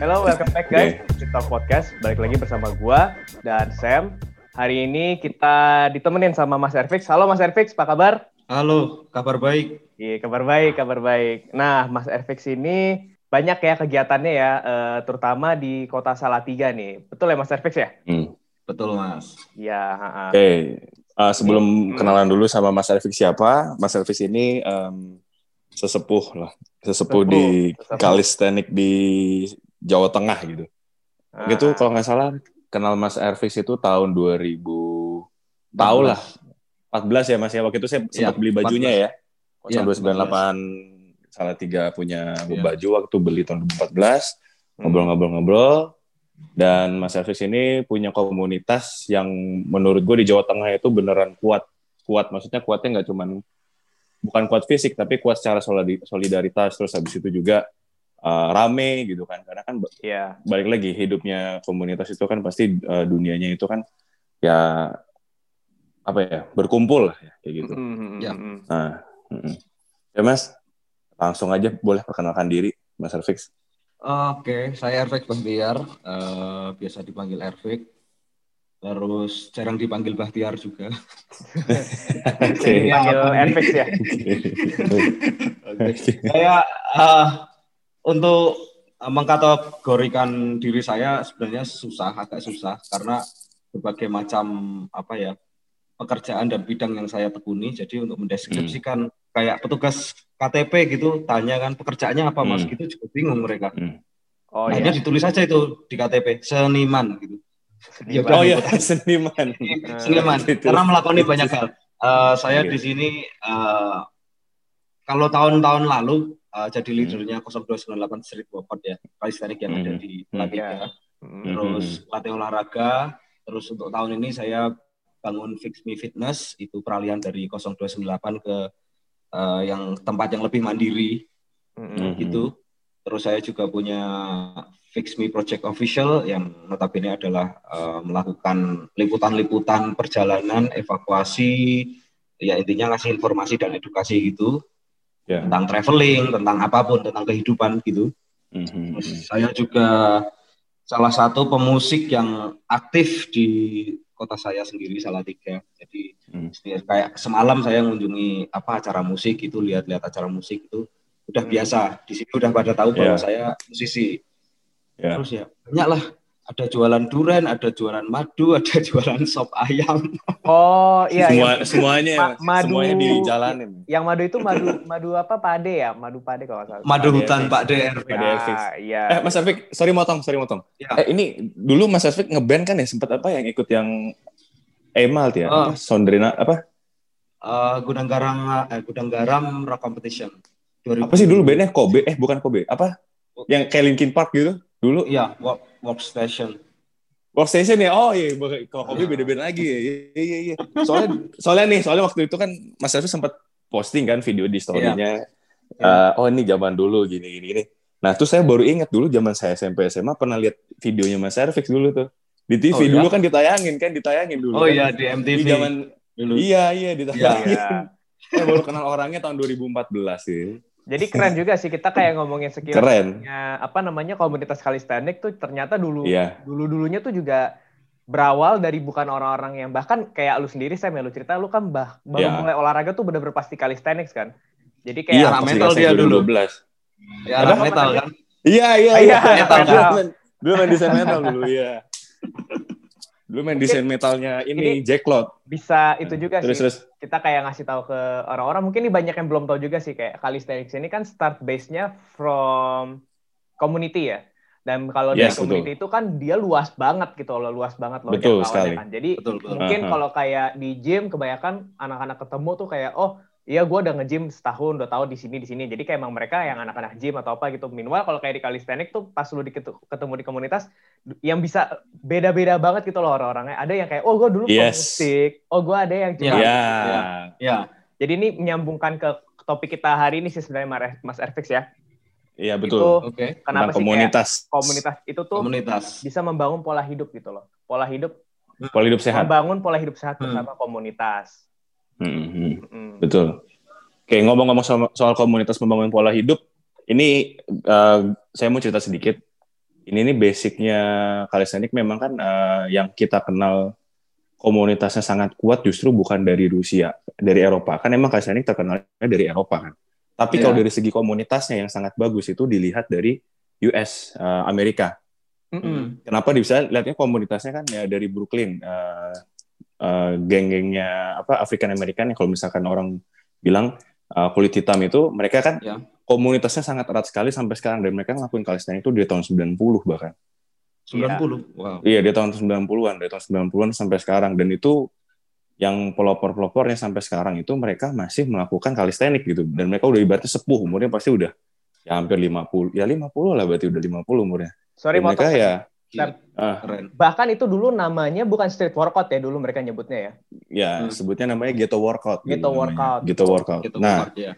Hello, welcome back guys di Talk Podcast. Balik lagi bersama gua dan Sam. Hari ini kita ditemenin sama Mas Erfix. Halo Mas Erfix, apa kabar? Halo, kabar baik. Iya, kabar baik, kabar baik. Nah, Mas Erfix ini banyak ya kegiatannya ya, eh, terutama di kota Salatiga nih. Betul ya Mas Erfix ya? Hmm. Betul, Mas. Iya. Oke, Uh, sebelum Hmm. kenalan dulu sama Mas Elvis siapa, Mas Elvis ini em, sesepuh lah, sesepuh, Sesepuh, di sesepuh. kalistenik di Jawa Tengah gitu. Ah, Gitu kalau nggak salah kenal Mas Elvis itu tahun 2000 tahu lah 14 ya Mas ya waktu itu saya sempat Iya, beli bajunya 14. ya. Iya, 0298 salah tiga punya Iya. baju waktu beli tahun 2014 Hmm. ngobrol-ngobrol-ngobrol dan Mas Elvis ini punya komunitas yang menurut gue di Jawa Tengah itu beneran kuat kuat maksudnya kuatnya nggak cuman bukan kuat fisik tapi kuat secara solidaritas terus habis itu juga uh, rame gitu kan karena kan Iya. balik lagi hidupnya komunitas itu kan pasti uh, dunianya itu kan ya apa ya berkumpul lah ya kayak gitu Hmm, Ya. hmm, hmm. nah mm-mm. ya Mas langsung aja boleh perkenalkan diri Mas Elvis Oke, saya Ervik Bahtiar, eh, biasa dipanggil Ervik. Terus jarang dipanggil Bahtiar juga. Oke. Panggil Erfix ya. Saya eh, untuk eh, mengkategorikan diri saya sebenarnya susah, agak susah karena berbagai macam apa ya pekerjaan dan bidang yang saya tekuni. Jadi untuk mendeskripsikan kayak petugas KTP gitu, tanya kan pekerjaannya apa mas, Hmm. gitu juga bingung mereka. Oh Akhirnya iya. ditulis aja itu di KTP seniman gitu. Ya Seniman. Oh iya, seniman. seniman Gitu. karena melakoni banyak hal. Eh, saya Oke. di sini eh, kalau tahun-tahun lalu eh, jadi Hmm. leadernya 0298 Street Workout ya, kalistenik yang ada Hmm. di Hmm. Salatiga. Hmm. Terus latih olahraga. Terus untuk tahun ini saya bangun Fix Me Fitness itu peralihan dari 0298 ke eh, yang tempat yang lebih mandiri. Hmm. gitu. Terus saya juga punya Fix Me Project Official yang notabene adalah eh, melakukan liputan-liputan perjalanan, evakuasi, ya intinya ngasih informasi dan edukasi gitu Ya. tentang traveling, tentang apa pun, tentang kehidupan gitu. Mhm. Terus saya juga salah satu pemusik yang aktif di kota saya sendiri Salatiga. Jadi Hmm. kayak semalam saya mengunjungi apa acara musik itu lihat-lihat acara musik itu udah Hmm. biasa. Di sini udah pada tahu bahwa Ya. saya musisi. Ya. Terus ya banyak lah. Ada jualan duren, ada jualan madu, ada jualan sop ayam. Oh iya. Semua iya. semuanya Ma- madu- semuanya dijalanin. Yang madu itu madu madu apa pade ya? Madu pade kalau nggak salah. Madu Ada hutan. Pak DR. Ada Ah, iya. Eh Mas Afik, sorry motong, sorry motong. Ya. Eh ini dulu Mas Afik ngeband kan ya sempat apa yang ikut yang Emal ya? Oh. Apa? Sondrina apa? Eh, Gudang Garam eh, Gudang Garam Rock Competition. 2000. Apa sih dulu bandnya Kobe? Eh bukan Kobe. Apa? Yang kayak Linkin Park gitu dulu. Iya, work, workstation. Workstation ya? Oh iya, bukan- kalau Kobe beda-beda lagi ya. Iya iya iya. Soalnya soalnya nih, soalnya waktu itu kan Mas Afik sempat posting kan video di story-nya. Eh, oh ini zaman dulu gini gini gini. Nah, terus saya baru ingat dulu zaman saya SMP SMA pernah lihat videonya Mas Erfix dulu tuh. Di TV Oh, iya? dulu kan ditayangin kan, ditayangin dulu. Oh kan. iya di Di MTV zaman dulu. Iya, iya ditayangin. Iya. Saya baru kenal orangnya tahun 2014 sih. Jadi keren juga sih kita kayak ngomongin sekilas Keren. apa namanya komunitas kalistenik tuh ternyata dulu Iya. dulu dulunya tuh juga berawal dari bukan orang-orang yang bahkan kayak lu sendiri saya lu cerita lu kan bah baru Iya. mulai olahraga tuh bener-bener pasti calisthenics kan. Jadi kayak Iya, pas metal dia dulu. 2012. Ya, metal kan. Iya, iya, iya. iya, Metal. metal. Dulu main, dulu main desain metal dulu, iya. Dulu main desain metalnya ini, Ini- Jack Lot. bisa itu juga Terus sih. terus Kita kayak ngasih tahu ke orang-orang mungkin ini banyak yang belum tahu juga sih kayak calisthenics ini kan start base-nya from community ya. Dan kalau dari Yes, community itu kan dia luas banget gitu loh, luas banget loh Betul sekali. kan. Jadi Betul, betul. mungkin Aha. kalau kayak di gym kebanyakan anak-anak ketemu tuh kayak oh iya gue udah nge-gym setahun dua tahun di sini di sini jadi kayak emang mereka yang anak-anak gym atau apa gitu minimal kalau kayak di calisthenics tuh pas lu ketemu di komunitas yang bisa beda-beda banget gitu loh orang-orangnya ada yang kayak oh gue dulu Yes. pemusik oh gue ada yang cuma Iya. Iya. Ya, jadi ini menyambungkan ke topik kita hari ini sih sebenarnya Mas- Erfix ya Iya, itu betul. oke. kenapa Tentang sih kayak komunitas. komunitas itu tuh Komunitas. bisa membangun pola hidup gitu loh pola hidup Pola hidup sehat. membangun pola hidup sehat Hmm. bersama komunitas Hmm, hmm. Mm. Betul. Oke, ngomong-ngomong soal, soal komunitas membangun pola hidup, ini uh, saya mau cerita sedikit. Ini nih basicnya kalisthenik memang kan uh, yang kita kenal komunitasnya sangat kuat justru bukan dari Rusia, dari Eropa. Kan emang kalisthenik terkenalnya dari Eropa kan. Tapi yeah. kalau dari segi komunitasnya yang sangat bagus itu dilihat dari US, uh, Amerika. Mm -hmm. Kenapa bisa lihatnya komunitasnya kan ya dari Brooklyn, uh, uh, geng-gengnya apa African American yang kalau misalkan orang bilang uh, kulit hitam itu mereka kan yeah. komunitasnya sangat erat sekali sampai sekarang dan mereka ngelakuin kalisthenik itu di tahun 90 bahkan. 90. Yeah. Wow. Iya, di tahun 90-an, dari tahun 90-an sampai sekarang dan itu yang pelopor-pelopornya sampai sekarang itu mereka masih melakukan kalistenik gitu dan mereka udah ibaratnya sepuh umurnya pasti udah ya hampir 50 ya 50 lah berarti udah 50 umurnya. Sorry dan mereka ya Ah. Bahkan itu dulu namanya bukan street workout ya dulu mereka nyebutnya ya. Ya, hmm. sebutnya namanya ghetto workout. Ghetto workout. Ghetto workout. Ghetto nah, workout, ya.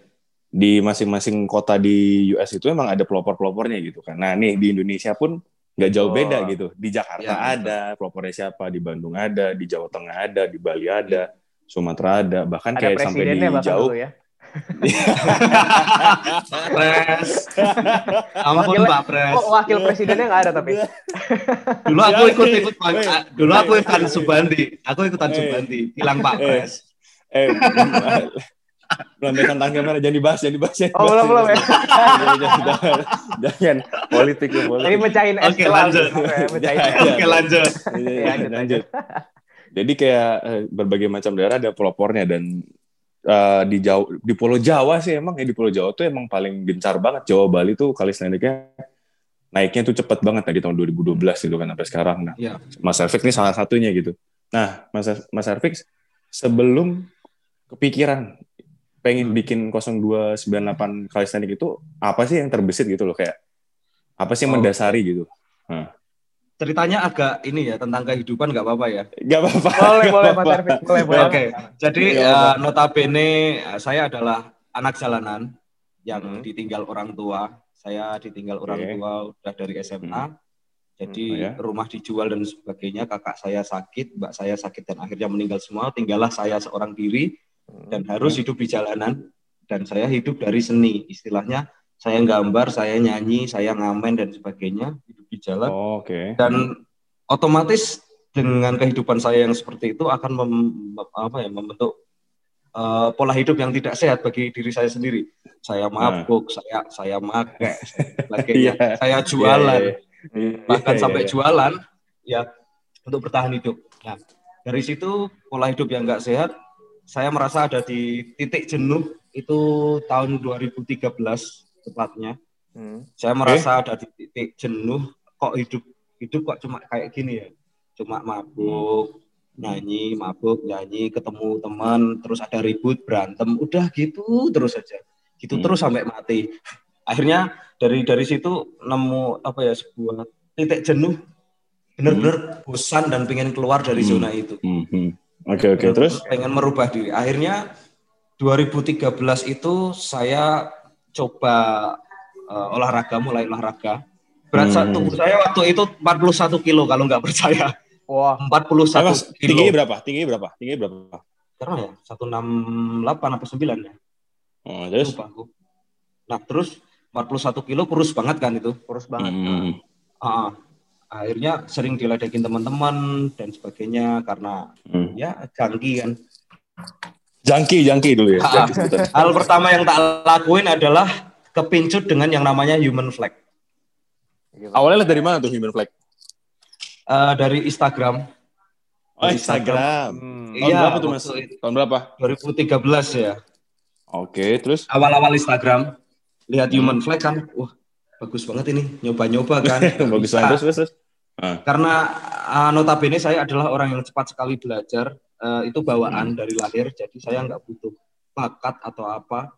di masing-masing kota di US itu emang ada pelopor-pelopornya gitu kan. Nah, nih di Indonesia pun nggak jauh oh. beda gitu. Di Jakarta ya, ada, betul. pelopornya siapa, di Bandung ada, di Jawa Tengah ada, di Bali ada, Sumatera ada, bahkan ada kayak sampai di jauh. ya Pres. Ampun Pak Pres. Kok wakil presidennya nggak ada tapi. dulu aku ikut ikut dulu aku ikutan Subandi. Aku ikutan Subandi. Hilang Pak Pres. Eh, belum tentang kamera jangan dibahas jangan dibahas jangan oh belum belum ya jangan, jangan politik ya politik ini mecahin es oke lanjut oke lanjut lanjut jadi kayak eh, berbagai macam daerah ada pelopornya dan uh, di Jawa di Pulau Jawa sih emang ya di Pulau Jawa tuh emang paling gencar banget. Jawa Bali tuh kali naiknya naiknya tuh cepet banget tadi tahun 2012 gitu kan sampai sekarang. Nah ya. Mas Erfik ini salah satunya gitu. Nah Mas Mas Erfik sebelum kepikiran pengen bikin 0298 kali itu apa sih yang terbesit gitu loh kayak apa sih yang oh. mendasari gitu? Nah ceritanya agak ini ya tentang kehidupan nggak apa-apa ya? Nggak apa-apa. Boleh, boleh, Pak Tarfik. Boleh, boleh. Oke, okay. jadi uh, notabene eh, saya adalah anak jalanan yang hmm. ditinggal orang tua. Saya ditinggal okay. orang tua udah dari SMA. Hmm. Jadi hmm, oh, ya? rumah dijual dan sebagainya. Kakak saya sakit, mbak saya sakit dan akhirnya meninggal semua. Tinggallah saya seorang diri dan hmm. harus hidup di jalanan. Dan saya hidup dari seni, istilahnya saya gambar, saya nyanyi, saya ngamen dan sebagainya hidup di jalan. Oh, Oke. Okay. Dan otomatis dengan kehidupan saya yang seperti itu akan mem, apa ya membentuk uh, pola hidup yang tidak sehat bagi diri saya sendiri. Saya nah. mabuk, nah. saya saya make, sebagainya. yeah. Saya jualan, yeah, yeah, yeah. bahkan yeah, sampai yeah. jualan ya untuk bertahan hidup. Nah dari situ pola hidup yang nggak sehat, saya merasa ada di titik jenuh itu tahun 2013 tepatnya. Hmm. Saya merasa okay. ada di titik jenuh kok hidup hidup kok cuma kayak gini ya. Cuma mabuk, hmm. nyanyi, mabuk, nyanyi, ketemu teman, terus ada ribut, berantem, udah gitu terus saja. Gitu hmm. terus sampai mati. Akhirnya dari dari situ nemu apa ya sebuah titik jenuh benar-benar hmm. bosan dan pengen keluar dari hmm. zona itu. Hmm. hmm. Oke okay, oke okay. terus pengen merubah diri. Akhirnya 2013 itu saya coba uh, olahraga, mulai olahraga. Berat hmm. tubuh saya waktu itu 41 kilo kalau nggak percaya. Wah, 41 Mas, kilo. Tinggi berapa? Tinggi berapa? Tinggi berapa? Karena ya, 168 apa 9 ya. Oh, terus? Lupa aku. Nah, terus 41 kilo kurus banget kan itu. Kurus banget. Hmm. Uh, akhirnya sering diledekin teman-teman dan sebagainya karena hmm. ya jangki kan. Jangki, jangki dulu ya. Hal pertama yang tak lakuin adalah kepincut dengan yang namanya human flag. Awalnya dari mana tuh human flag? Uh, dari Instagram. Oh, Instagram. Hmm. Tahun iya, berapa tuh Mas? Tahun berapa? 2013 ya. Oke, terus? Awal-awal Instagram. Lihat hmm. human flag kan, wah bagus banget ini. Nyoba-nyoba kan. bagus banget, terus, terus. Ah. Karena uh, notabene saya adalah orang yang cepat sekali belajar uh, itu bawaan hmm. dari lahir jadi saya nggak butuh bakat atau apa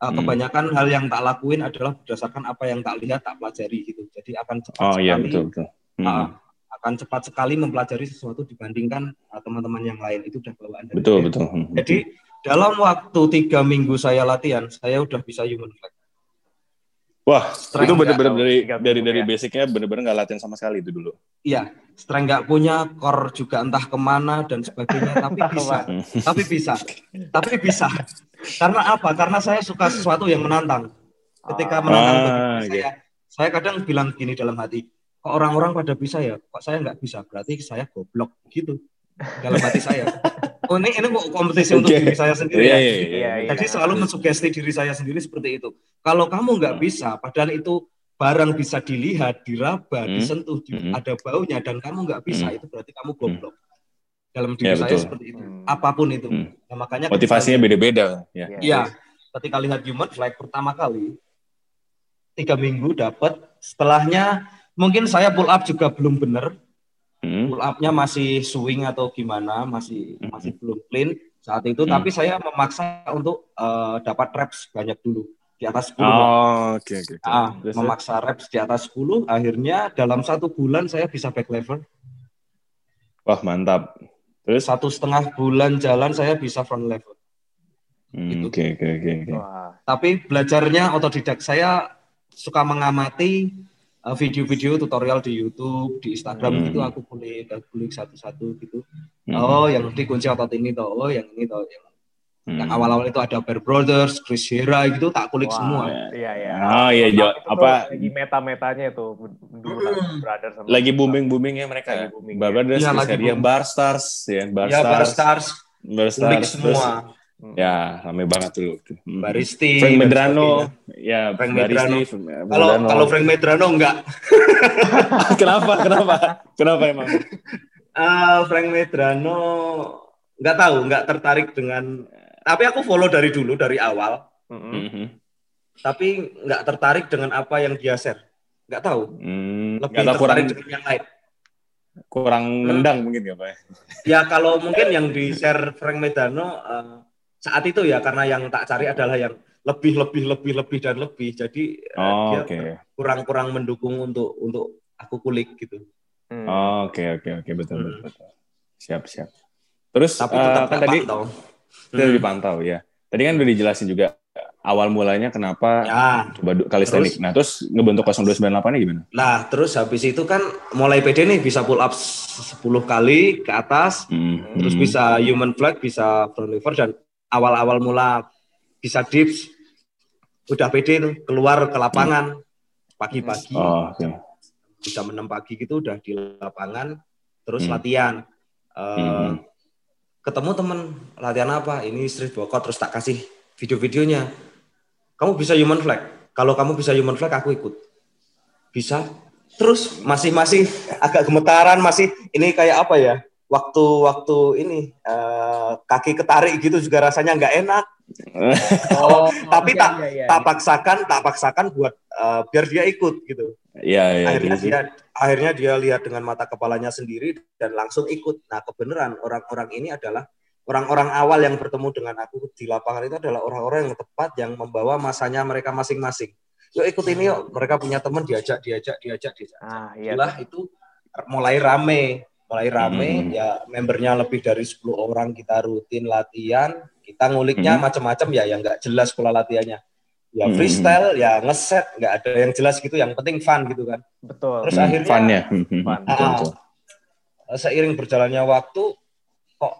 uh, hmm. kebanyakan hal yang tak lakuin adalah berdasarkan apa yang tak lihat tak pelajari gitu jadi akan cepat oh, iya, sekali iya, betul, betul. Hmm. Uh, akan cepat sekali mempelajari sesuatu dibandingkan teman teman-teman yang lain itu udah bawaan dari betul betul hmm. jadi dalam waktu tiga minggu saya latihan saya udah bisa human flag Wah, strength itu benar-benar dari dari dari ya. basicnya benar-benar nggak latihan sama sekali itu dulu. Iya, strength nggak punya, core juga entah ke mana dan sebagainya, tapi bisa, tapi bisa, tapi bisa. Karena apa? Karena saya suka sesuatu yang menantang. ketika Ah. menantang Ah, bagi oke. saya saya kadang bilang gini dalam hati kok orang-orang pada bisa ya kok saya nggak bisa berarti saya goblok gitu dalam hati saya oh ini ini kompetisi untuk Oke. diri saya sendiri Iya, ya iya, Iya, iya. iya. jadi selalu mensugesti diri saya sendiri seperti itu kalau kamu nggak Hmm. bisa padahal itu barang bisa dilihat diraba Hmm. disentuh di- Hmm. ada baunya dan kamu nggak bisa Hmm. itu berarti kamu goblok dalam diri Ya, saya betul. seperti itu Hmm. apa pun itu Hmm. Nah, makanya Motivasinya beda-beda. Ya. Iya. Iya, ketika lihat human flag pertama kali tiga minggu dapat, setelahnya mungkin saya pull up juga belum benar, Hmm. pull upnya masih swing atau gimana, masih Hmm. masih belum clean saat itu. Hmm. Tapi saya memaksa untuk eh, dapat reps banyak dulu di atas 10. Oh, oke oke. oke. Ah, memaksa reps di atas 10, akhirnya dalam satu bulan saya bisa back lever. Wah mantap. Terus? Satu setengah bulan jalan saya bisa front lever. Hmm, gitu. Oke oke oke. oke. Wah. tapi belajarnya otodidak saya suka mengamati uh, video-video tutorial di YouTube, di Instagram Hmm. gitu aku kulik, aku kulik satu-satu gitu. Hmm. Oh, yang dikunci otot ini toh, oh yang ini toh, yang, Hmm. yang awal-awal itu ada Bear Brothers, Chris Hera gitu tak kulik Wah, semua. Iya, iya. Oh iya, Jo. Itu tuh apa lagi meta-metanya dulu Hmm. brother sama lagi booming boomingnya mereka Lagi ya. booming, Bar Brothers, Iya, Chris lagi Heria, booming. Bar Stars, ya Bar Ya, Bar Stars, Stars, Bar kulik Stars, terus semua. Hmm. Ya rame banget dulu. Hmm. Baristi. Frank Medrano, ya Frank Baristi, Medrano. Kalau Medrano. kalau Frank Medrano enggak. kenapa kenapa kenapa emang? Eh, Frank Medrano nggak tahu, nggak tertarik dengan. Tapi aku follow dari dulu dari awal. Mm-mm. Mhm. tapi nggak tertarik dengan apa yang dia share. Nggak tahu. Hmm, Lebih tahu kurang tertarik dengan yang lain. kurang nendang mungkin ya pak. ya? Ya kalau mungkin yang di share Frank Medano eh, saat itu ya karena yang tak cari adalah yang lebih lebih lebih lebih dan lebih. Jadi eh, Oh dia oke. kurang-kurang mendukung untuk untuk aku kulik gitu. Hmm. Oh, Oke oke oke betul Hmm. betul. betul. Siap siap. Terus Tapi eh, tetap kan nggak tadi pantau. Hmm. dipantau ya. Tadi kan udah dijelasin juga awal mulanya kenapa Ya, coba kalistenik. Nah terus ngebentuk 0298 nya gimana? nah terus habis itu kan mulai PD nih bisa pull up 10 kali ke atas, Hmm. terus Hmm. bisa human flag, bisa front lever dan awal-awal mula bisa dips udah PD tuh keluar ke lapangan pagi-pagi. Oh, oke. jam 6 pagi gitu udah di lapangan terus Hmm. latihan. Eh, Hmm. ketemu temen latihan apa? Ini street workout terus tak kasih video-videonya. Kamu bisa human flag? Kalau kamu bisa human flag aku ikut. Bisa. Terus masih masih agak gemetaran masih ini kayak apa ya waktu-waktu ini eh, kaki ketarik gitu juga rasanya nggak enak Oh, tapi iya, tak iya, iya. tak paksakan tak paksakan buat eh, biar dia ikut gitu Iya iya. akhirnya terus- dia akhirnya dia lihat dengan mata kepalanya sendiri dan langsung ikut. Nah kebenaran orang-orang ini adalah orang-orang awal yang bertemu dengan aku di lapangan itu adalah orang-orang yang tepat yang membawa masanya mereka masing-masing. Yuk ikut ini yuk. Mereka punya teman diajak, diajak, diajak, diajak. Ah, iya. Itulah itu mulai rame, mulai rame. Hmm. Ya membernya lebih dari 10 orang kita rutin latihan. Kita nguliknya Hmm. macam-macam ya yang nggak jelas pola latihannya. Ya Hmm. freestyle, ya ngeset, nggak ada yang jelas gitu. Yang penting fun gitu kan. Betul. Terus Hmm, akhirnya- fun-nya. Hmm, hmm, Fun. betul, Ah. betul. seiring berjalannya waktu kok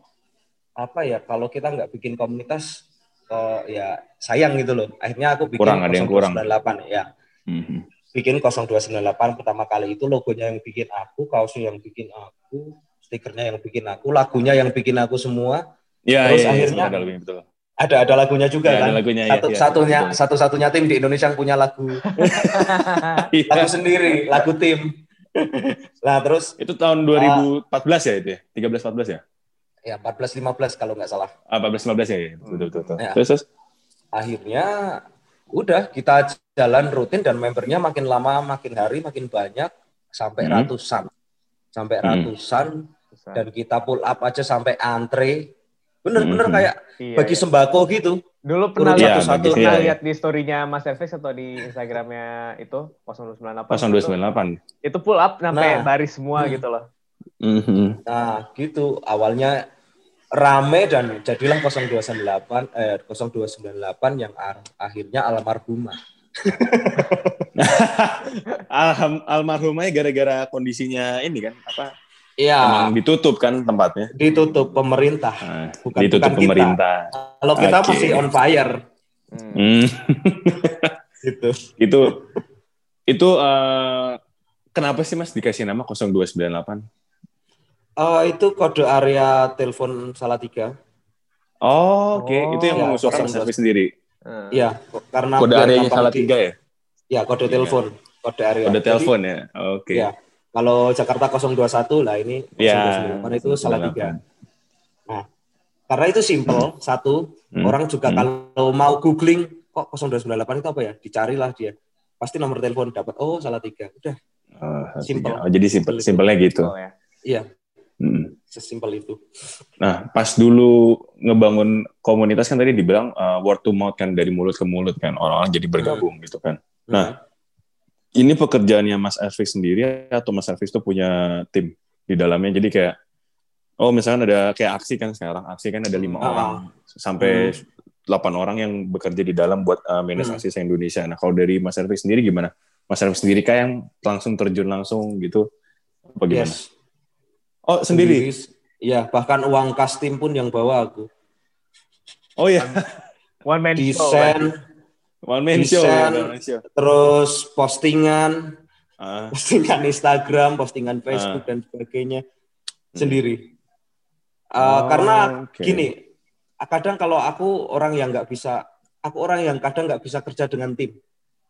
apa ya kalau kita nggak bikin komunitas kok ya sayang gitu loh akhirnya aku bikin Kurang, ada yang kurang. 0298 ya Hmm, hmm. Bikin 0298 pertama kali itu logonya yang bikin aku kaosnya yang bikin aku stikernya yang bikin aku lagunya yang bikin aku semua Iya Terus iya, akhirnya- ada lagunya betul. ada ada lagunya juga Iya, kan ada lagunya, iya, satu iya, satunya betul. satu satunya tim di Indonesia yang punya lagu Iya. lagu sendiri lagu tim nah terus Itu tahun 2014 ya itu ya? 13 14 ya? ya 14 15 kalau nggak salah Ah, 14 15 ya, ya. Betul, betul, betul. Ya. Terus, terus? akhirnya udah kita jalan rutin dan membernya makin lama makin hari makin banyak sampai Hmm. ratusan sampai Hmm. ratusan dan kita pull up aja sampai antre bener-bener Hmm. kayak Iya, bagi iya. sembako gitu Dulu pernah lihat satu-satu, pernah iya, iya. lihat di story-nya Mas Elvis atau di Instagramnya itu 0298. 0298. Itu, itu pull up sampai Nah. baris semua Hmm. gitu loh. Mhm. nah gitu awalnya rame dan jadilah 0298 eh 0298 yang akhirnya almarhumah Alham, almarhumahnya gara-gara kondisinya ini kan apa? Iya Emang ditutup kan tempatnya. ditutup pemerintah Nah, Bukan- ditutup bukan kita. pemerintah. kalau kita Oke. masih on fire Hmm. Gitu. Itu itu eh, kenapa sih Mas dikasih nama 0298? Eh, itu kode area telepon Salatiga. Oh, oke. Oh, itu yang ya, mengusulkan Mas 02. Arfi sendiri. Hmm. Iya, karena Kode areanya gampang salah di- tiga ya? Ya, kode Iya. telepon, kode area. Kode Jadi, telepon ya? Oke. Iya. Kalau Jakarta 021 lah ini Ya, 028 itu salah tiga. Nah, karena itu simple, satu Hmm. orang juga Hmm. kalau mau googling kok 0298 itu apa ya, dicarilah dia. Pasti nomor telepon dapat. Oh, salah tiga. Udah, Oh, Simple. Oh, jadi simple, simpelnya gitu. Oh, ya. iya, Hmm. sesimpel itu. Nah, pas dulu ngebangun komunitas kan tadi dibilang uh, word to mouth kan dari mulut ke mulut kan orang-orang jadi bergabung gitu kan. Nah, ini pekerjaannya Mas Elvis sendiri atau Mas Elvis itu punya tim di dalamnya jadi kayak oh misalkan ada kayak aksi kan sekarang aksi kan ada lima Ah. orang sampai delapan orang yang bekerja di dalam buat uh, manage Hmm. aksi Indonesia. Nah kalau dari Mas Elvis sendiri gimana? Mas Elvis sendiri kayak yang langsung terjun langsung gitu apa gimana? Yes. Oh sendiri? Iya, bahkan uang kas tim pun yang bawa aku. Oh ya One man show. Desain, one man show. Desain. one man show. terus postingan, Ah, postingan Instagram, postingan Facebook dan sebagainya sendiri. Uh, Oh, karena oke. gini, kadang kalau aku orang yang nggak bisa, aku orang yang kadang nggak bisa kerja dengan tim,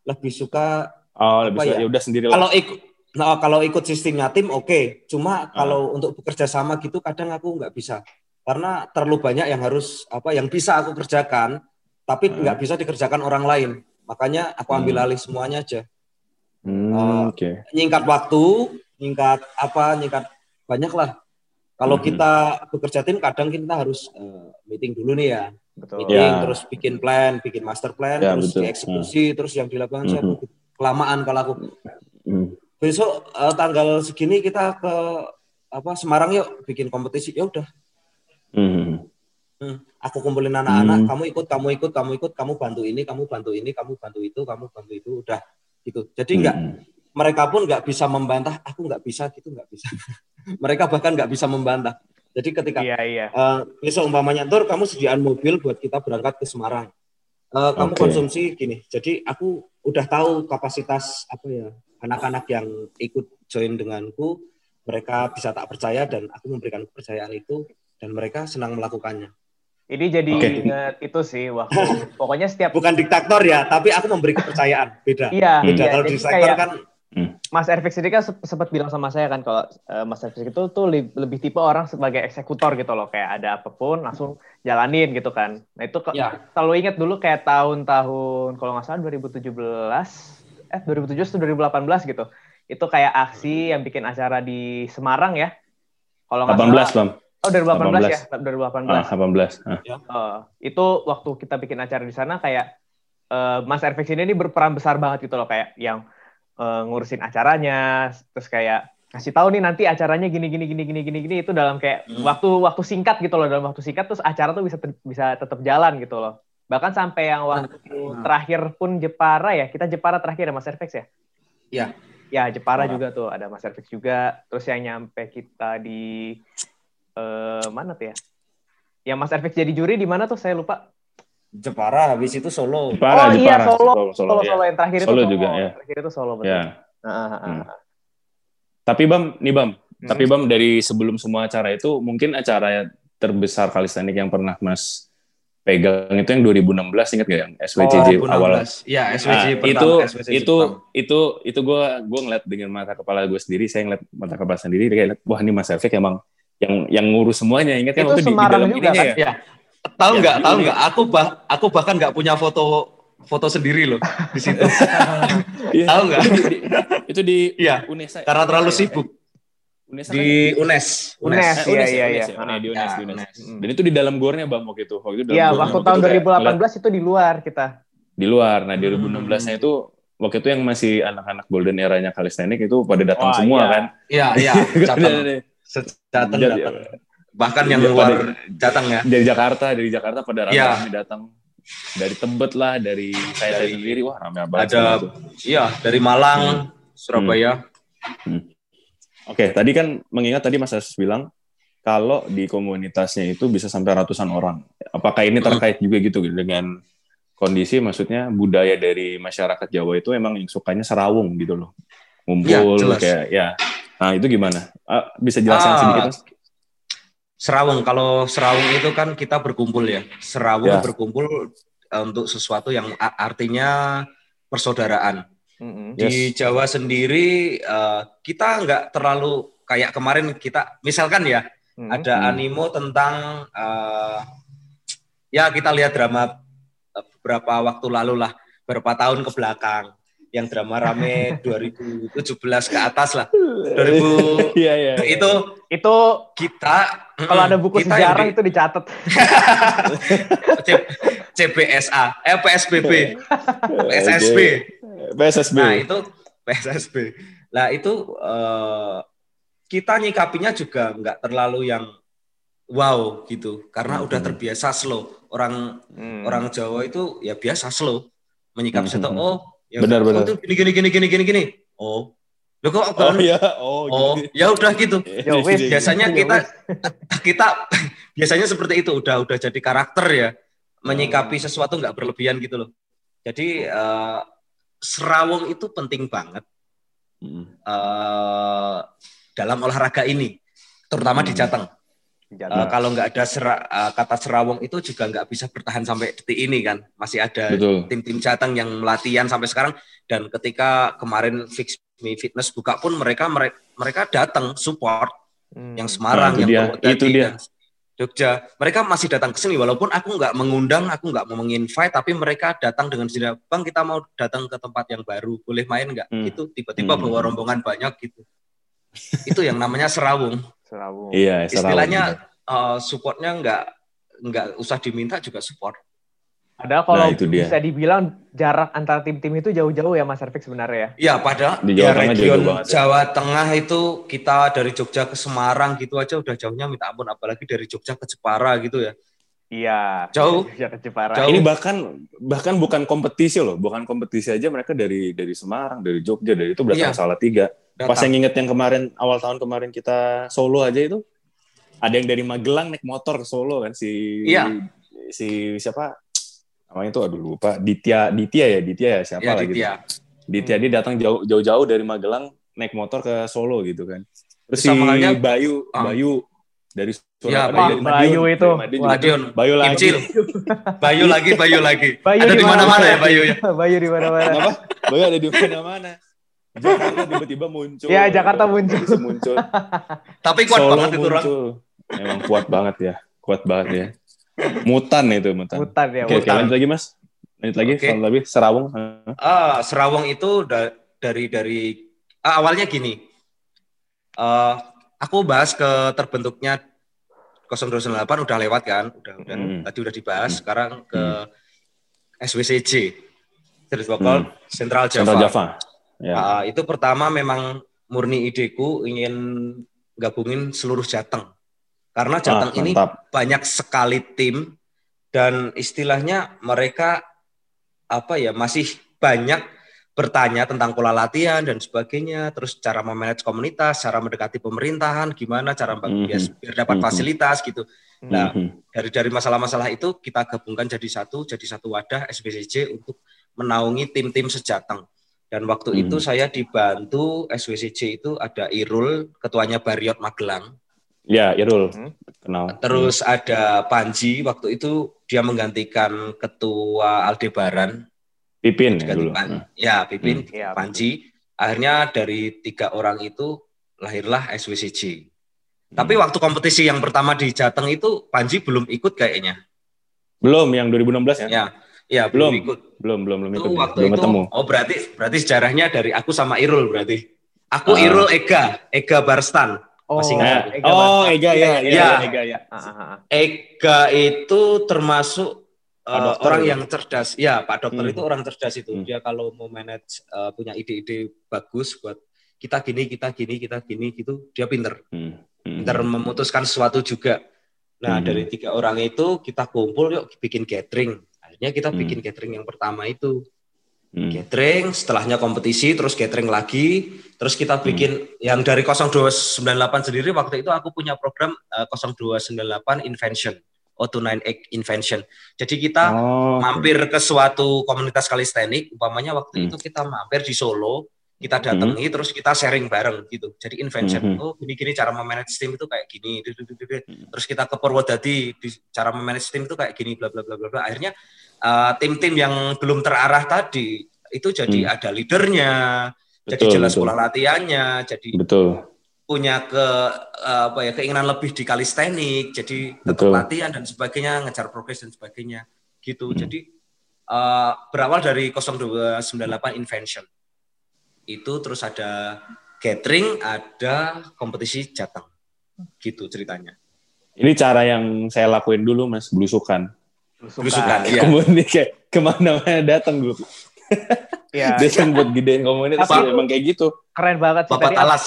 lebih suka oh lebih suka- ya? ya udah sendiri lah. kalau ikut, nah kalau ikut sistemnya tim oke, cuma Ah. kalau untuk bekerja sama gitu kadang aku nggak bisa, karena terlalu banyak yang harus apa yang bisa aku kerjakan, tapi Ah. nggak bisa dikerjakan orang lain, makanya aku ambil Hmm. alih semuanya aja. Hmm, Oh. Oke. nyingkat waktu, nyingkat apa, nyingkat banyak lah. Kalau Mhm. kita bekerja tim, kadang kita harus eh, meeting dulu nih ya, Betul. meeting, Ya. terus bikin plan, bikin master plan, Ya, terus betul. dieksekusi, terus yang di lapangan saya Mhm. kelamaan kalau aku. Hmm. Besok eh, tanggal segini kita ke apa Semarang yuk bikin kompetisi. Ya udah, Hmm. Hmm. aku kumpulin anak-anak, Hmm. kamu ikut, kamu ikut, kamu ikut, kamu bantu ini, kamu bantu ini, kamu bantu itu, kamu bantu itu, udah gitu. Jadi nggak Hmm. mereka pun nggak bisa membantah, aku nggak bisa gitu nggak bisa. mereka bahkan nggak bisa membantah. Jadi ketika Iya, iya. eh, besok umpamanya Tur kamu sediaan mobil buat kita berangkat ke Semarang, Eh, kamu Oke. konsumsi gini. Jadi aku udah tahu kapasitas apa ya anak-anak yang ikut join denganku, mereka bisa tak percaya dan aku memberikan kepercayaan itu dan mereka senang melakukannya. Ini jadi Oke. inget itu sih waktu pokoknya setiap Bukan diktator ya, tapi aku memberi kepercayaan. Beda. iya, Hmm. Beda iya, kalau jadi di sektor kayak kan Mas Ervix ini kan sempat bilang sama saya kan kalau eh, Mas Ervix itu tuh li- lebih tipe orang sebagai eksekutor gitu loh kayak ada apa pun langsung jalanin gitu kan. Nah itu ya selalu ingat dulu kayak tahun-tahun kalau nggak salah 2017 eh 2017 atau 2018 gitu. Itu kayak aksi yang bikin acara di Semarang ya. Kalau nggak 18, salah. Bang. Oh 2018 ya, 2018. Ah, 18. Ah. Eh, itu waktu kita bikin acara di sana kayak eh, Mas Ervix ini, ini berperan besar banget gitu loh kayak yang eh, ngurusin acaranya terus kayak kasih tahu nih nanti acaranya gini gini gini gini gini gini itu dalam kayak Hmm. waktu waktu singkat gitu loh dalam waktu singkat terus acara tuh bisa ter- bisa tetap jalan gitu loh bahkan sampai yang waktu Nah. terakhir pun Jepara ya kita Jepara terakhir ya Mas Ervix ya Iya. ya Jepara Ah. juga tuh ada Mas Ervix juga terus yang nyampe kita di eh, mana tuh ya yang Mas Ervix jadi juri di mana tuh saya lupa Jepara habis itu Solo. Jepara, Oh, iya, Jepara. Solo. Solo, Solo, ya. Solo yang terakhir itu Solo Solo. juga, ya. Terakhir itu Solo betul. Ya. Hmm. Tapi Bam, nih Bam, Hmm. tapi Bam dari sebelum semua acara itu mungkin acara terbesar kalistenik yang pernah Mas pegang itu yang 2016 ingat gak yang SWCJ Oh, awal 2016. Ya, Nah, SWC pertama. itu SWC itu pertama. itu itu gue gue ngeliat dengan mata kepala gue sendiri saya ngeliat mata kepala sendiri kayak wah ini Mas Efek emang yang yang ngurus semuanya ingat kan Itu waktu di, di dalam juga, ininya kan? ya Ya. Tahu Ya, nggak? Tahu ini- nggak? Aku bah aku bahkan nggak punya foto foto sendiri loh di situ. Iya. Tahu nggak? itu di, di- itu di Iya. Unesa Karena terlalu Unesa ya? kan? di UNES. UNES. Eh, Iya, Unes ya, iya, Unes iya. ya, Unes, di Unes, Ya, di Unes. UNES. Hmm. Dan itu di dalam gornya bang waktu itu. Waktu itu dalam Iya, gornya. waktu Waktu tahun itu kayak 2018 itu di luar kita. di luar. Nah, 2016 nya Hmm. itu waktu itu yang masih anak-anak golden eranya kalistenik itu pada datang Wah, semua iya. kan. Iya, iya. Jateng. Datang. Bahkan yang Iya, luar Jateng ya. dari Jakarta, dari Jakarta pada Iya. rame-rame datang. Dari Tebet lah, dari saya, saya Dari- sendiri, wah rame banget. Ada iya dari Malang, Surabaya. Oke, tadi kan mengingat tadi Mas Asus bilang kalau di komunitasnya itu bisa sampai ratusan orang. Apakah ini terkait juga gitu dengan kondisi maksudnya budaya dari masyarakat Jawa itu emang yang sukanya serawung gitu loh. Ya, Ngumpul jelas. kayak ya. Nah, itu gimana? Ah, bisa jelaskan Ah, sedikit Mas? Serawung, kalau serawung itu kan kita berkumpul ya. Serawung Ya. berkumpul eh, untuk sesuatu yang artinya persaudaraan. Yes. Di Jawa sendiri eh, kita nggak terlalu kayak kemarin kita, misalkan ya Mm-mm. ada animo tentang eh, ya kita lihat drama eh, beberapa waktu lalu lah, beberapa tahun ke belakang yang drama rame 2017 ke atas lah. 2000 Iya, iya. itu Itu kita kalau ada buku kita yang sejarah di- itu dicatat. C- CBSA, eh PSBB, PSSB. PSSB. Nah itu PSSB. Nah itu eh, kita nyikapinya juga nggak terlalu yang wow gitu, karena udah Hmm. terbiasa slow. Orang Hmm. orang Jawa itu ya biasa slow menyikapi Hmm, satu. hmm, Oh, ya Benar, udah, benar. oh, itu gini gini gini gini gini gini. Oh, lo kok Oh kan? iya, oh, Oh, gitu. ya udah gitu. Ya wes, biasanya Ya kita kita biasanya seperti itu udah udah jadi karakter ya menyikapi Hmm. sesuatu nggak berlebihan gitu loh jadi eh, serawung itu penting banget Mm. eh, dalam olahraga ini terutama di Hmm. Jateng. Eh, kalau nggak ada sera- eh, kata serawung itu juga nggak bisa bertahan sampai detik ini kan masih ada Betul. tim-tim Jateng yang latihan sampai sekarang dan ketika kemarin fix me fitness buka pun mereka mereka, mereka datang support Hmm. yang Semarang, Nah, itu yang dia, Purwodadi, itu dia. Jogja. Mereka masih datang ke sini walaupun aku nggak mengundang, aku nggak mau menginvite, tapi mereka datang dengan sendiri. Bang, kita mau datang ke tempat yang baru, boleh main nggak? Hmm. Itu tiba-tiba Hmm. bawa rombongan banyak gitu. itu yang namanya serawung. Serawung. Iya, serawung. Istilahnya eh, supportnya nggak nggak usah diminta juga support. Padahal kalau Nah, itu dia. bisa dibilang jarak antara tim-tim itu jauh-jauh ya Mas Arfik sebenarnya ya. Ya, pada Di ya Jawa Tengah region jauh banget ya. Jawa Tengah itu kita dari Jogja ke Semarang gitu aja udah jauhnya minta ampun, apalagi dari Jogja ke Jepara gitu ya. Iya. Jauh. Ya ke Jepara. Jauh. Ini bahkan bahkan bukan kompetisi loh, bukan kompetisi aja mereka dari dari Semarang, dari Jogja, dari itu berarti Iya. salah tiga. Pas Datang. yang inget yang kemarin awal tahun kemarin kita Solo aja itu, ada yang dari Magelang naik motor ke Solo kan si Iya. si siapa namanya itu aduh lupa Ditya Ditya ya Ditya ya siapa Ya, lagi Ditya. Ditya dia datang jauh jauh-jauh dari Magelang naik motor ke Solo gitu kan. Terus si Sama halnya- Bayu Ah. Bayu dari Ya, Surabaya, Madiun, Bayu itu. dari Madiun. Madiun. Bayu lagi. Kimcil. Bayu lagi, Bayu lagi. Bayu ada di mana-mana ya Bayu ya. Bayu di mana-mana. Kenapa? Bayu ada di mana-mana. Jakarta tiba-tiba muncul. Ya, Jakarta muncul. Muncul. Tapi kuat Solo banget itu orang. muncul. Emang kuat banget ya. Kuat banget ya. Mutan itu mutan. Hutan ya. Oke, oke, Mutan. lanjut lagi Mas. Lanjut lagi, soal lebih Serawung. Hah? Ah, Serawong itu da- dari dari ah, awalnya gini. Eh, aku bahas ke terbentuknya 0298 udah lewat kan, udah udah Hmm. tadi udah dibahas. Hmm. Sekarang ke Hmm. SWCJ, Street Vocal Hmm. Central Java. Central Java. Ya. Ah, itu pertama memang murni ideku ingin gabungin seluruh Jateng. Karena Jateng Ah, ini banyak sekali tim dan istilahnya mereka apa ya masih banyak bertanya tentang pola latihan dan sebagainya, terus cara memanage komunitas, cara mendekati pemerintahan, gimana cara Mhm. biar, biar dapat Mhm. fasilitas gitu. Nah, Mhm. dari dari masalah-masalah itu kita gabungkan jadi satu, jadi satu wadah SBCJ untuk menaungi tim-tim sejateng. Dan waktu Mhm. itu saya dibantu SWCJ itu ada Irul, ketuanya Bariot Magelang. Ya, Irul. Hmm. Kenal. Terus ada Panji, waktu itu dia menggantikan ketua Aldebaran. Pipin ya dulu. Pan- Ya, Pipin, Iya, Panji. Akhirnya dari tiga orang itu lahirlah SWCJ. Hmm. Tapi waktu kompetisi yang pertama di Jateng itu Panji belum ikut kayaknya. Belum yang 2016 ya? Ya, ya belum, Belum. ikut. Belum, belum, belum Itu ikut. ya? waktu Belum itu, ketemu. oh berarti berarti sejarahnya dari aku sama Irul berarti. Aku Ah. Irul Ega, Ega Barstan. Oh, Masih Eh, ingat? Ega oh, Barstan. Ega ya, Iya, Ega, iya. Ega ya. Ega itu termasuk uh, orang ya? yang cerdas. Ya, Pak Dokter Hmm. itu orang cerdas itu. Hmm. Dia kalau mau manage uh, punya ide-ide bagus buat kita gini, kita gini, kita gini gitu, dia pinter. Hmm. Hmm. Pinter memutuskan sesuatu juga. Nah, Hmm. dari tiga orang itu kita kumpul yuk bikin gathering. Akhirnya kita Hmm. bikin gathering yang pertama itu. Hmm. Gathering, setelahnya kompetisi, terus gathering lagi, terus kita Hmm. bikin yang dari 0298 sendiri waktu itu aku punya program uh, 0298 Invention. O298 Invention. Jadi kita Oh, mampir ke suatu komunitas kalistenik, umpamanya waktu Hmm. itu kita mampir di Solo, kita datangi terus kita sharing bareng gitu. Jadi invention, Mhm. oh gini-gini cara memanage tim itu kayak gini. Hmm. terus kita ke Purwodadi, di cara memanage tim itu kayak gini, bla bla bla bla bla. Uh, tim-tim yang belum terarah tadi itu jadi Hmm. ada leadernya, jadi Betul, jelas betul. pola latihannya, jadi Betul. punya ke uh, apa ya keinginan lebih di kalistenik, jadi tetap Betul. latihan dan sebagainya, ngejar progres dan sebagainya, gitu. Hmm. Jadi uh, berawal dari 0298 Invention itu terus ada gathering, ada kompetisi jateng, gitu ceritanya. Ini cara yang saya lakuin dulu, Mas, belusukan. Belusukan, iya. Kemudian kayak ke mana-mana datang dulu. Iya, Datang buat gedein komunitas Apa? emang kayak gitu. keren banget sih Bapak tadi. Talas,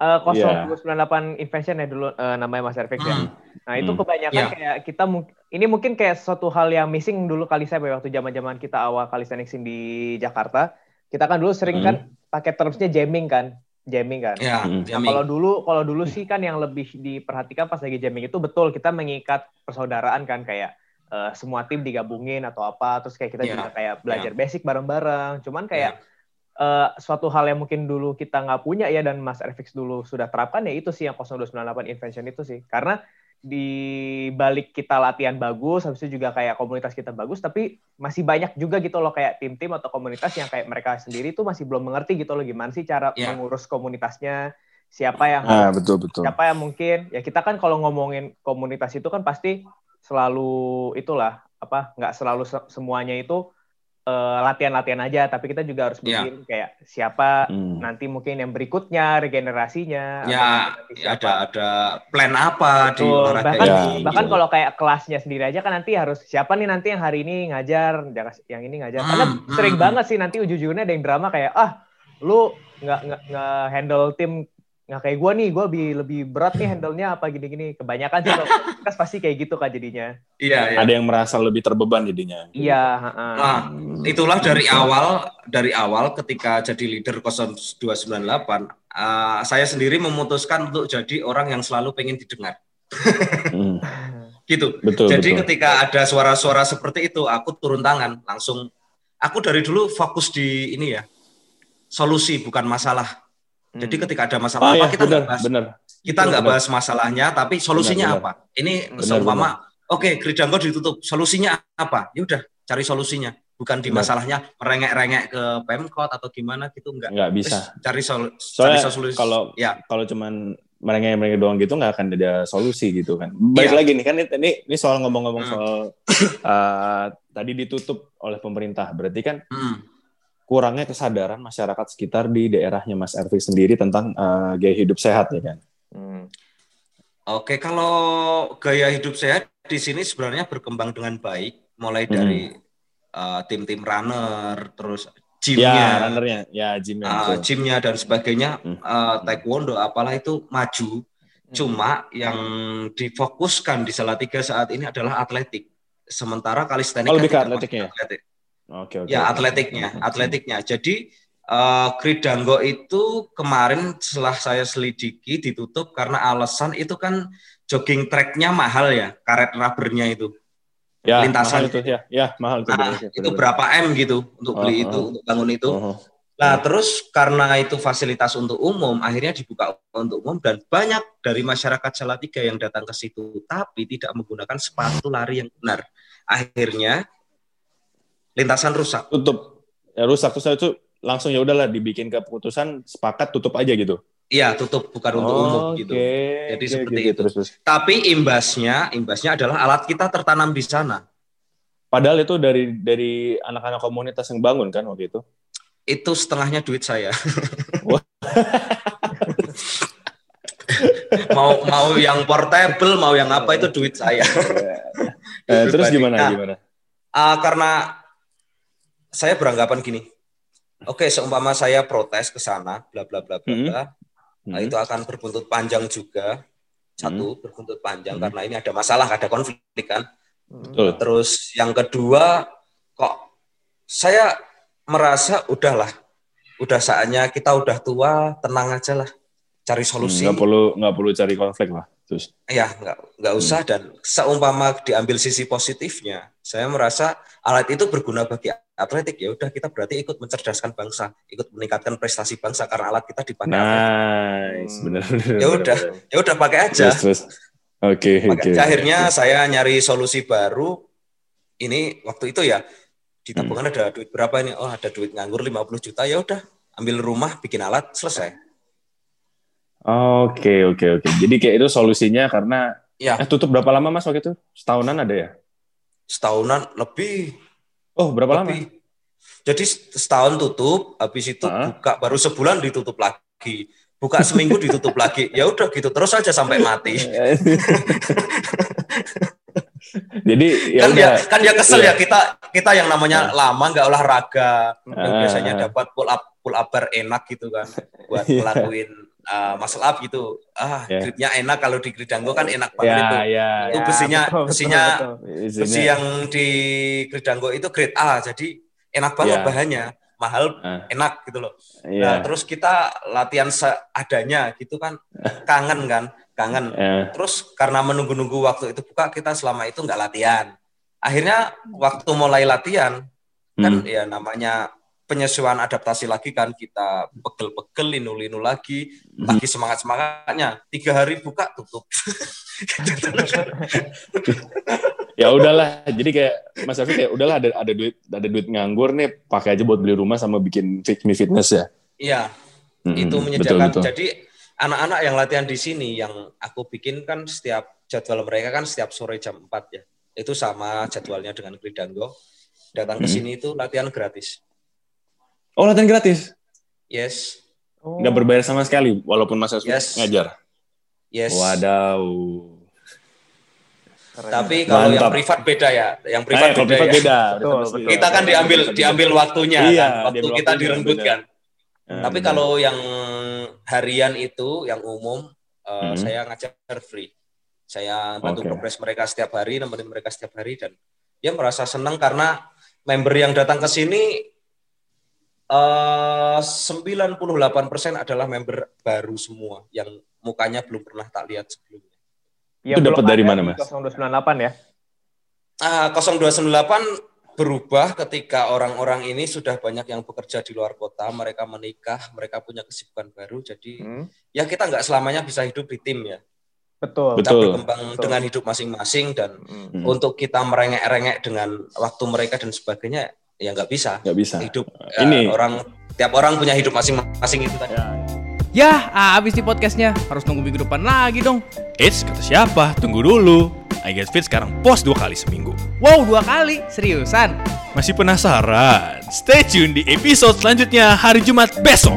Eh, Iya. 0298 Invention ya dulu eh, namanya Mas Ervix ya. Hmm. Nah itu Hmm. kebanyakan Iya. kayak kita ini mungkin kayak suatu hal yang missing dulu kali saya waktu zaman-zaman kita awal kali di Jakarta. Kita kan dulu sering Hmm. kan pakai termsnya jamming kan, jamming kan. ya, Hmm. Nah, jamming. kalau dulu kalau dulu sih kan yang lebih diperhatikan pas lagi jamming itu betul kita mengikat persaudaraan kan kayak eh, semua tim digabungin atau apa terus kayak kita Iya. juga kayak belajar basic bareng-bareng. Cuman kayak eh, suatu hal yang mungkin dulu kita nggak punya ya dan Mas Ervix dulu sudah terapkan ya itu sih yang 0298 Invention itu sih karena di balik kita latihan bagus habis itu juga kayak komunitas kita bagus tapi masih banyak juga gitu loh kayak tim-tim atau komunitas yang kayak mereka sendiri tuh masih belum mengerti gitu loh gimana sih cara Iya. mengurus komunitasnya siapa yang Ah, betul betul. siapa yang mungkin ya kita kan kalau ngomongin komunitas itu kan pasti selalu itulah apa nggak selalu se- semuanya itu eh, latihan-latihan aja tapi kita juga harus Iya. bikin kayak siapa Hmm. nanti mungkin yang berikutnya regenerasinya ya, ya ada ada plan apa di Betul. olahraga bahkan Ya, bahkan betul. kalau kayak kelasnya sendiri aja kan nanti harus siapa nih nanti yang hari ini ngajar yang ini ngajar karena Hmm, hmm, sering hmm. banget sih nanti ujung-ujungnya ada yang drama kayak ah lu nggak nggak handle tim nggak kayak gue nih gue lebih lebih berat nih handle-nya apa gini-gini kebanyakan sih podcast pasti kayak gitu kan jadinya Iya, iya. Ada yang merasa lebih terbeban jadinya. iya heeh. Nah, Hmm. itulah dari awal dari awal ketika jadi leader 0298 uh, saya sendiri memutuskan untuk jadi orang yang selalu pengen didengar Hmm. gitu Betul jadi betul. ketika ada suara-suara seperti itu aku turun tangan langsung aku dari dulu fokus di ini ya solusi bukan masalah jadi Hmm. ketika ada Ah masalah ya, apa kita benar nggak bahas benar. kita nggak bahas masalahnya tapi solusinya Benar, apa ini seumpama oke Gridanggo ditutup solusinya apa ya udah cari solusinya bukan di masalahnya merengek-rengek ke Pemkot atau gimana gitu enggak Nggak bisa. Wis, cari sol Soalnya cari solusi kalau- ya Kalau cuman merengek-merengek doang gitu nggak akan ada solusi gitu kan. Baik Iya. lagi nih kan ini, ini soal ngomong-ngomong Hmm. soal uh, tadi ditutup oleh pemerintah. Berarti kan Mm. Kurangnya kesadaran masyarakat sekitar di daerahnya Mas Ervi sendiri tentang uh, gaya hidup sehat ya kan. Hmm. Oke, kalau gaya hidup sehat di sini sebenarnya berkembang dengan baik, mulai Hmm. dari uh, tim-tim runner, terus Ya, gymnya, runnernya, ya gymnya. uh, gymnya dan sebagainya, Hmm. uh, taekwondo, apalah itu maju. Cuma yang difokuskan di Salatiga saat ini adalah atletik. Sementara kalistenik Oh, kan lebih ke tidak atletiknya ya? atletik. Oke, oke. Ya, atletiknya, atletiknya. Jadi uh, Kridanggo itu kemarin setelah saya selidiki ditutup karena alasan itu kan jogging tracknya mahal ya, karet rubbernya itu. Ya, lintasan. mahal itu ya. Ya, mahal itu. Nah, benar, itu benar. berapa M gitu untuk beli Oh, itu, oh. untuk bangun itu. Oh, Nah, terus karena itu fasilitas untuk umum, akhirnya dibuka untuk umum dan banyak dari masyarakat Salatiga yang datang ke situ, tapi tidak menggunakan sepatu lari yang benar. Akhirnya lintasan rusak. tutup. Ya rusak terus itu langsung ya udahlah dibikin keputusan sepakat tutup aja gitu. Iya, tutup bukan untuk umum gitu. Jadi oke, seperti gitu, itu. Terus, terus. Tapi imbasnya, imbasnya adalah alat kita tertanam di sana. Padahal itu dari dari anak-anak komunitas yang bangun kan waktu itu. Itu setengahnya duit saya. Mau mau yang portable, mau yang apa itu duit saya. Eh, terus gimana Nah, gimana? Ah, karena saya beranggapan gini. Oke, seumpama saya protes ke sana, bla bla bla bla Hmm. bla. Nah, Hmm. itu akan berbuntut panjang juga. Satu, berbuntut panjang Hmm. karena ini ada masalah, ada konflik kan. Betul. Terus yang kedua, kok saya merasa udahlah, udah saatnya kita udah tua, tenang aja lah, cari Hmm, solusi. Nggak perlu nggak perlu cari konflik lah. Terus Ya, nggak nggak usah dan seumpama diambil sisi positifnya, saya merasa alat itu berguna bagi atletik ya udah kita berarti ikut mencerdaskan bangsa, ikut meningkatkan prestasi bangsa karena alat kita dipakai. nice, Hmm. benar benar. Ya udah. Ya udah pakai aja. Terus terus. Oke oke. Makanya akhirnya saya nyari solusi baru. Ini waktu itu ya di tabungan ada duit berapa ini? Oh, ada duit nganggur 50 juta. Ya udah, ambil rumah, bikin alat, selesai. Oke oke oke. Jadi kayak itu solusinya karena Ya, eh tutup berapa lama Mas waktu itu? Setahunan ada ya? setahunan lebih Oh, berapa lama? Jadi setahun tutup, habis itu Hah? buka baru sebulan ditutup lagi. Buka seminggu ditutup lagi. Ya udah gitu terus aja sampai mati. Jadi ya kan udah. ya kan ya kesel Iya. ya kita kita yang namanya lama nggak olahraga yang Ah. biasanya dapat pull up pull up bar enak gitu kan buat Iya. ngelakuin uh, muscle up gitu ah Iya. gripnya enak kalau di Gridanggo kan enak banget Ya itu ya. Itu Ya, besinya- betul, betul, besinya- betul. Isinya- besi yang di Gridanggo itu grade A jadi enak banget Iya. bahannya mahal Ah, enak gitu loh Iya. nah terus kita latihan seadanya gitu kan kangen kan kangen Eh, Terus karena menunggu-nunggu waktu itu buka, kita selama itu nggak latihan. Akhirnya waktu mulai latihan, kan hmm. ya namanya penyesuaian adaptasi lagi kan kita pegel-pegel, linu-linu lagi, Hmm. lagi semangat-semangatnya. Tiga hari buka tutup. ya udahlah. Jadi kayak Mas Afi kayak udahlah ada ada duit ada duit nganggur nih pakai aja buat beli rumah sama bikin fit me fitness ya. Iya, Mm-mm. itu Betul, menyediakan. betul. Jadi anak-anak yang latihan di sini yang aku bikin kan setiap jadwal mereka kan setiap sore jam 4 ya. Itu sama jadwalnya dengan Gridanggo. Datang ke Hmm. sini itu latihan gratis. Oh latihan gratis, Yes. Oh. nggak berbayar sama sekali walaupun Mas Afi Yes. ngajar. Yes. Wadaw. Keren. Tapi kalau yang Mantap. privat beda ya. Yang Eh, privat kalau beda privat ya. beda. Betul, betul. Kita kan diambil diambil waktunya Iya, kan. Waktu diambil kita waktunya, direnggut benar. kan. Eh, Tapi benar. kalau yang harian itu yang umum eh, Mhm. saya ngajar free. Saya bantu Oke. progres mereka setiap hari, nemenin mereka setiap hari dan dia merasa senang karena member yang datang ke sini eh 98% adalah member baru semua yang mukanya belum pernah tak lihat sebelumnya. Yang Itu dapat dari mana, Mas? 0298 ya. Ah, 0298 berubah ketika orang-orang ini sudah banyak yang bekerja di luar kota, mereka menikah, mereka punya kesibukan baru, jadi Hmm, ya kita nggak selamanya bisa hidup di tim ya. Betul. Kita Betul. berkembang Betul. dengan hidup masing-masing dan Hmm. Hmm. untuk kita merengek-rengek dengan waktu mereka dan sebagainya ya nggak bisa. nggak bisa. Hidup Ah, Ini- ya, orang tiap orang punya hidup masing-masing itu tadi. Ya. Yah, abis nih podcastnya. Harus nunggu minggu depan lagi dong. Eits, kata siapa? Tunggu dulu. I Get Fit sekarang post dua kali seminggu. Wow, dua kali? Seriusan? Masih penasaran? Stay tune di episode selanjutnya hari Jumat besok.